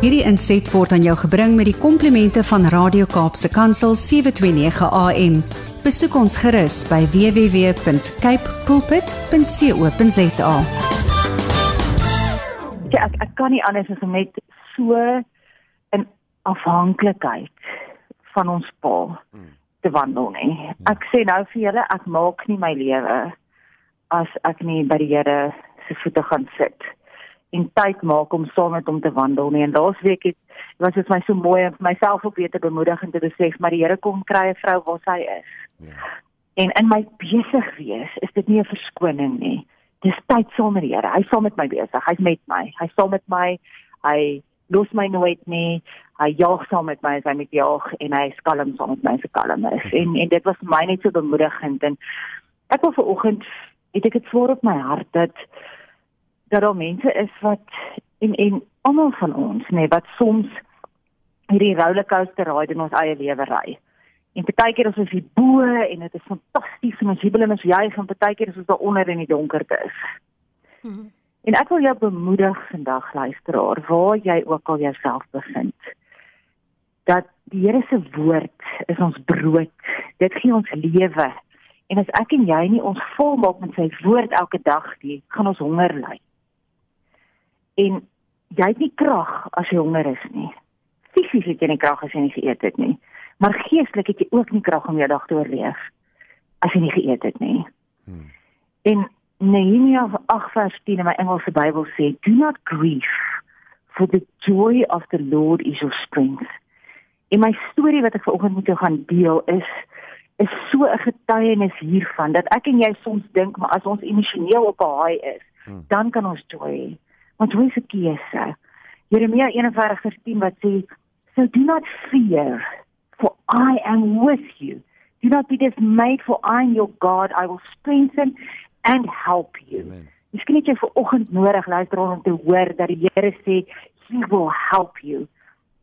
Hierdie inset word aan jou gebring met die komplimente van Radio Kaapse Kansel 729 AM. Besoek ons gerus by www.cape pulpit.co.za. Ja, ek ek kan nie anders as om net so in afhanklikheid van ons pa te wandel nie. Ek sê nou vir julle, ek maak nie my lewe as ek nie by die Here se voete gaan sit en tyd maak om saam met hom te wandel nie. En laasweek het was dit my so mooi om vir myself ook weer te bemoedig en te besef maar die Here kom kry 'n vrou waar sy is. Ja. En in my besig wees is dit nie 'n verskoning nie. Dis tyd saam met die Here. Hy's saam met my besig. Hy's met my. Hy's saam met my. Hy los my nooit nie. Hy jaag saam met my as hy met jaag en hy skalm saam met my se kalm is. En en dit was vir my net so bemoedigend en ek wil vanoggend het ek dit voor op my hart dat dat daar mense is wat en en almal van ons nê nee, wat soms hierdie rollercoaster ride in ons eie lewe ry. En partykeer is ons hier bo en dit is fantasties en ons jubel en ons juig en partykeer is ons daar onder in die donkerte is. Mm -hmm. En ek wil jou bemoedig vandag luisteraar waar jy ook al jouself bevind dat die Here se woord is ons brood. Dit gee ons lewe. En as ek en jy nie ons volmaak met sy woord elke dag nie, gaan ons honger ly en jy het nie krag as jy honger is nie. Fisies het jy nie krag as jy nie geëet het nie, maar geestelik het jy ook nie krag om jou dag te oorleef as jy nie geëet het nie. Hmm. En Nehemia 8 vers 10 in my Engelse Bybel sê, "Do not grieve, for the joy of the Lord is your strength." En my storie wat ek vanoggend met jou gaan deel is is so 'n getuienis hiervan dat ek en jy soms dink maar as ons emosioneel op 'n high is, hmm. dan kan ons joy hê. Want hoe dit keuse? Jeremia 41:10 wat sê, "So do not fear, for I am with you. Do not be dismayed, for I am your God. I will strengthen and help you." Miskien het jy vir oggend nodig luister om te hoor dat die Here sê, "He will help you.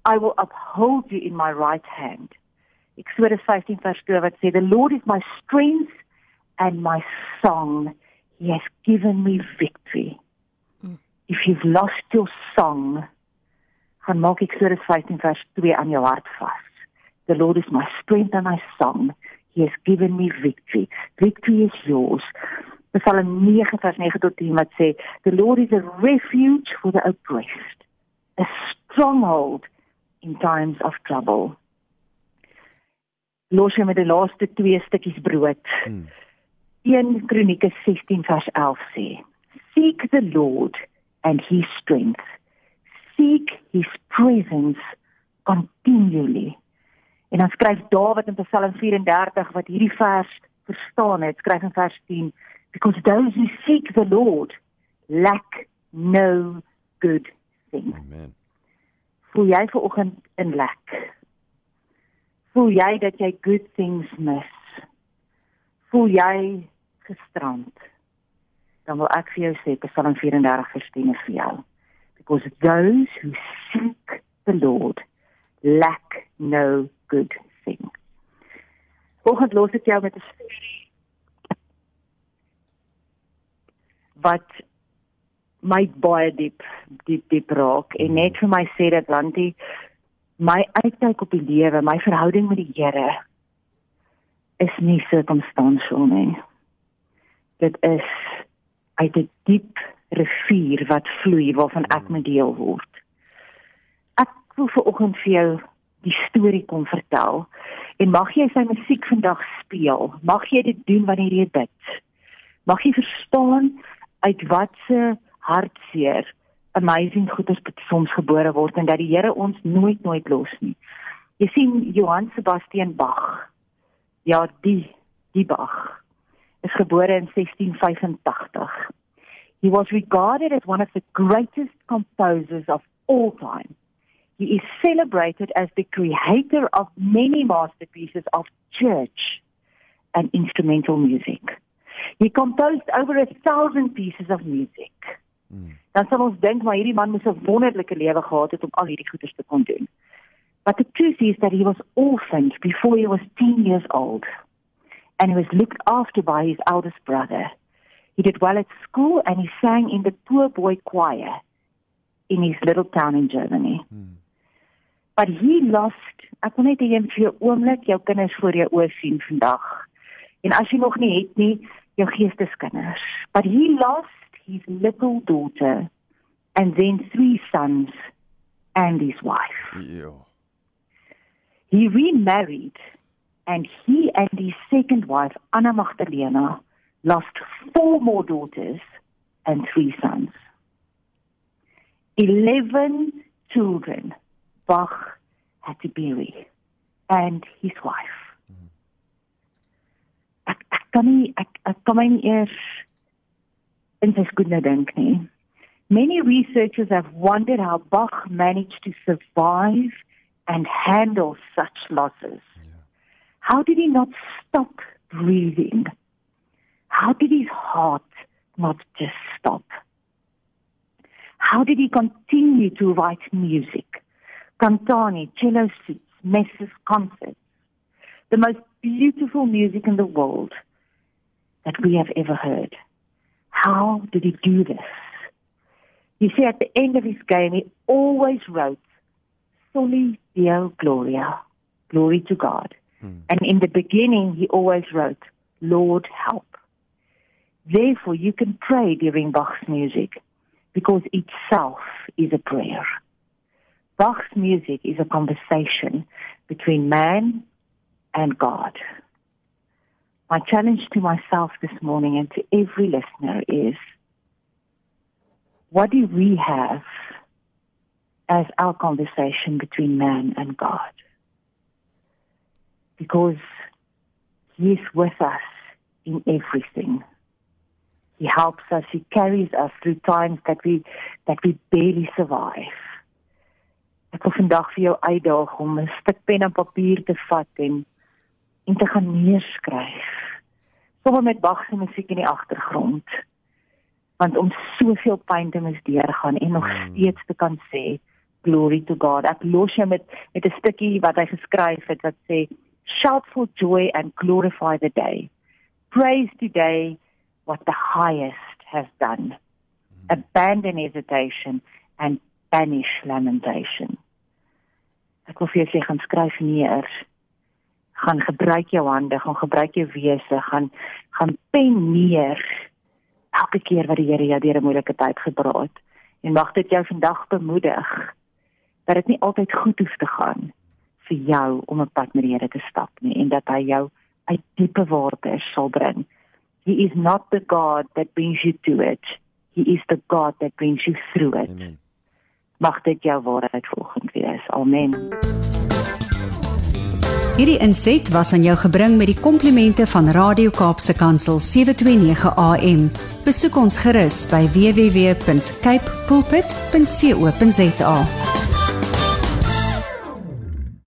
I will uphold you in my right hand." Exodus 15 vers 2 wat sê, "The Lord is my strength and my song. He has given me victory." If you've lost your song gaan maak Eksodus 15 vers 2 aan jou hart vas. The lord is my strength and my song. He has given me victory. Victory is yours. Psalm 9 vers 9 tot 10 wat sê the lord is a refuge for the oppressed a stronghold in times of trouble. Los jy met die laaste twee stukkies brood. Hmm. 1 Kronieke 16 vers 11 sê seek the lord and his strength. Seek his presence continually. En dan skryf Dawid in Psalm 34 wat hierdie vers verstaan het, skryf in vers 10, because those who seek the Lord lack no good thing. Amen. Voel jy ver oggend in lack? Voel jy dat jy good things mis? Voel jy gestrand? Dan wil ek vir jou sê Psalm 34 vers 10 is vir jou. Because those who seek the Lord lack no good thing. Volgens los ek jou met 'n storie wat my baie diep diep diep raak en net vir my sê dat Lantie my uitkyk op die lewe, my verhouding met die Here is nie circumstantial nie. Dit is uit 'n die diep rivier wat vloei waarvan ek hmm. met deel word. Ek wil vir oggend vir jou die storie kom vertel en mag jy sy musiek vandag speel. Mag jy dit doen wanneer jy bid. Mag jy verstaan uit watse hartseer amazing goeders soms gebore word en dat die Here ons nooit nooit los nie. Jy sien Johann Sebastian Bach. Ja, die die Bach is gebore in 1685. He was regarded as one of the greatest composers of all time. He is celebrated as the creator of many masterpieces of church and instrumental music. He composed over a thousand pieces of music. Mm. Dan sal ons dink maar hierdie man moes 'n wonderlike lewe gehad het om al hierdie goeders te kon doen. But the truth is that he was orphaned before he was 10 years old and he was looked after by his eldest brother. He did well at school and he sang in the poor boy choir. in his little town in Germany. Hmm. But he lost, ek wil net hê vir 'n oomblik jou kinders voor jou oë sien vandag. En as jy nog nie het nie, jou geesteskinders. But he lost his little daughter and then three sons and his wife. Yeah. He remarried and he and his second wife Anna Magdalena lost four more daughters and three sons. 11 children Bach had to bury and his wife. Mm-hmm. Ek ek kan nie ek ek kan my nie eers in sy skoene dink nie. Many researchers have wondered how Bach managed to survive and handle such losses. How did he not stop breathing? How did his heart not just stop? How did he continue to write music? Cantani, cello suites, messes, concerts. The most beautiful music in the world that we have ever heard. How did he do this? You see, at the end of his game, he always wrote, Soli Deo Gloria, glory to God. Hmm. And in the beginning, he always wrote, Lord, help. Therefore, you can pray during Bach's music because itself is a prayer. Bach's music is a conversation between man and God. My challenge to myself this morning and to every listener is what do we have as our conversation between man and God? Because He is with us in everything. He helps us, He carries us through times that we that we barely survive. Ek wil vandag vir jou uitdaag om 'n stuk pen en papier te vat en en te gaan neerskryf. Sommige met Bach se musiek in die agtergrond. Want om soveel pyn te mis deurgaan en nog mm. steeds te kan sê glory to God. Ek los jou met met 'n stukkie wat hy geskryf het wat sê shout for joy and glorify the day. Praise today what the highest has done. Mm. Abandon hesitation and banish lamentation. Ek wil vir jou sê gaan skryf neer. Gaan gebruik jou hande, gaan gebruik jou wese, gaan gaan pen neer elke keer wat die Here jou deur 'n moeilike tyd gedra het. En mag dit jou vandag bemoedig dat dit nie altyd goed hoef te gaan vir jou om 'n pad met die Here te stap nie en dat hy jou uit diepe waters sal bring. He is not the God that brings you to it. He is the God that brings you through it. Amen mag dit jou waarheid volgens wees. Amen. Hierdie inset was aan jou gebring met die komplimente van Radio Kaapse Kansel 729 AM. Besoek ons gerus by www.cape pulpit.co.za.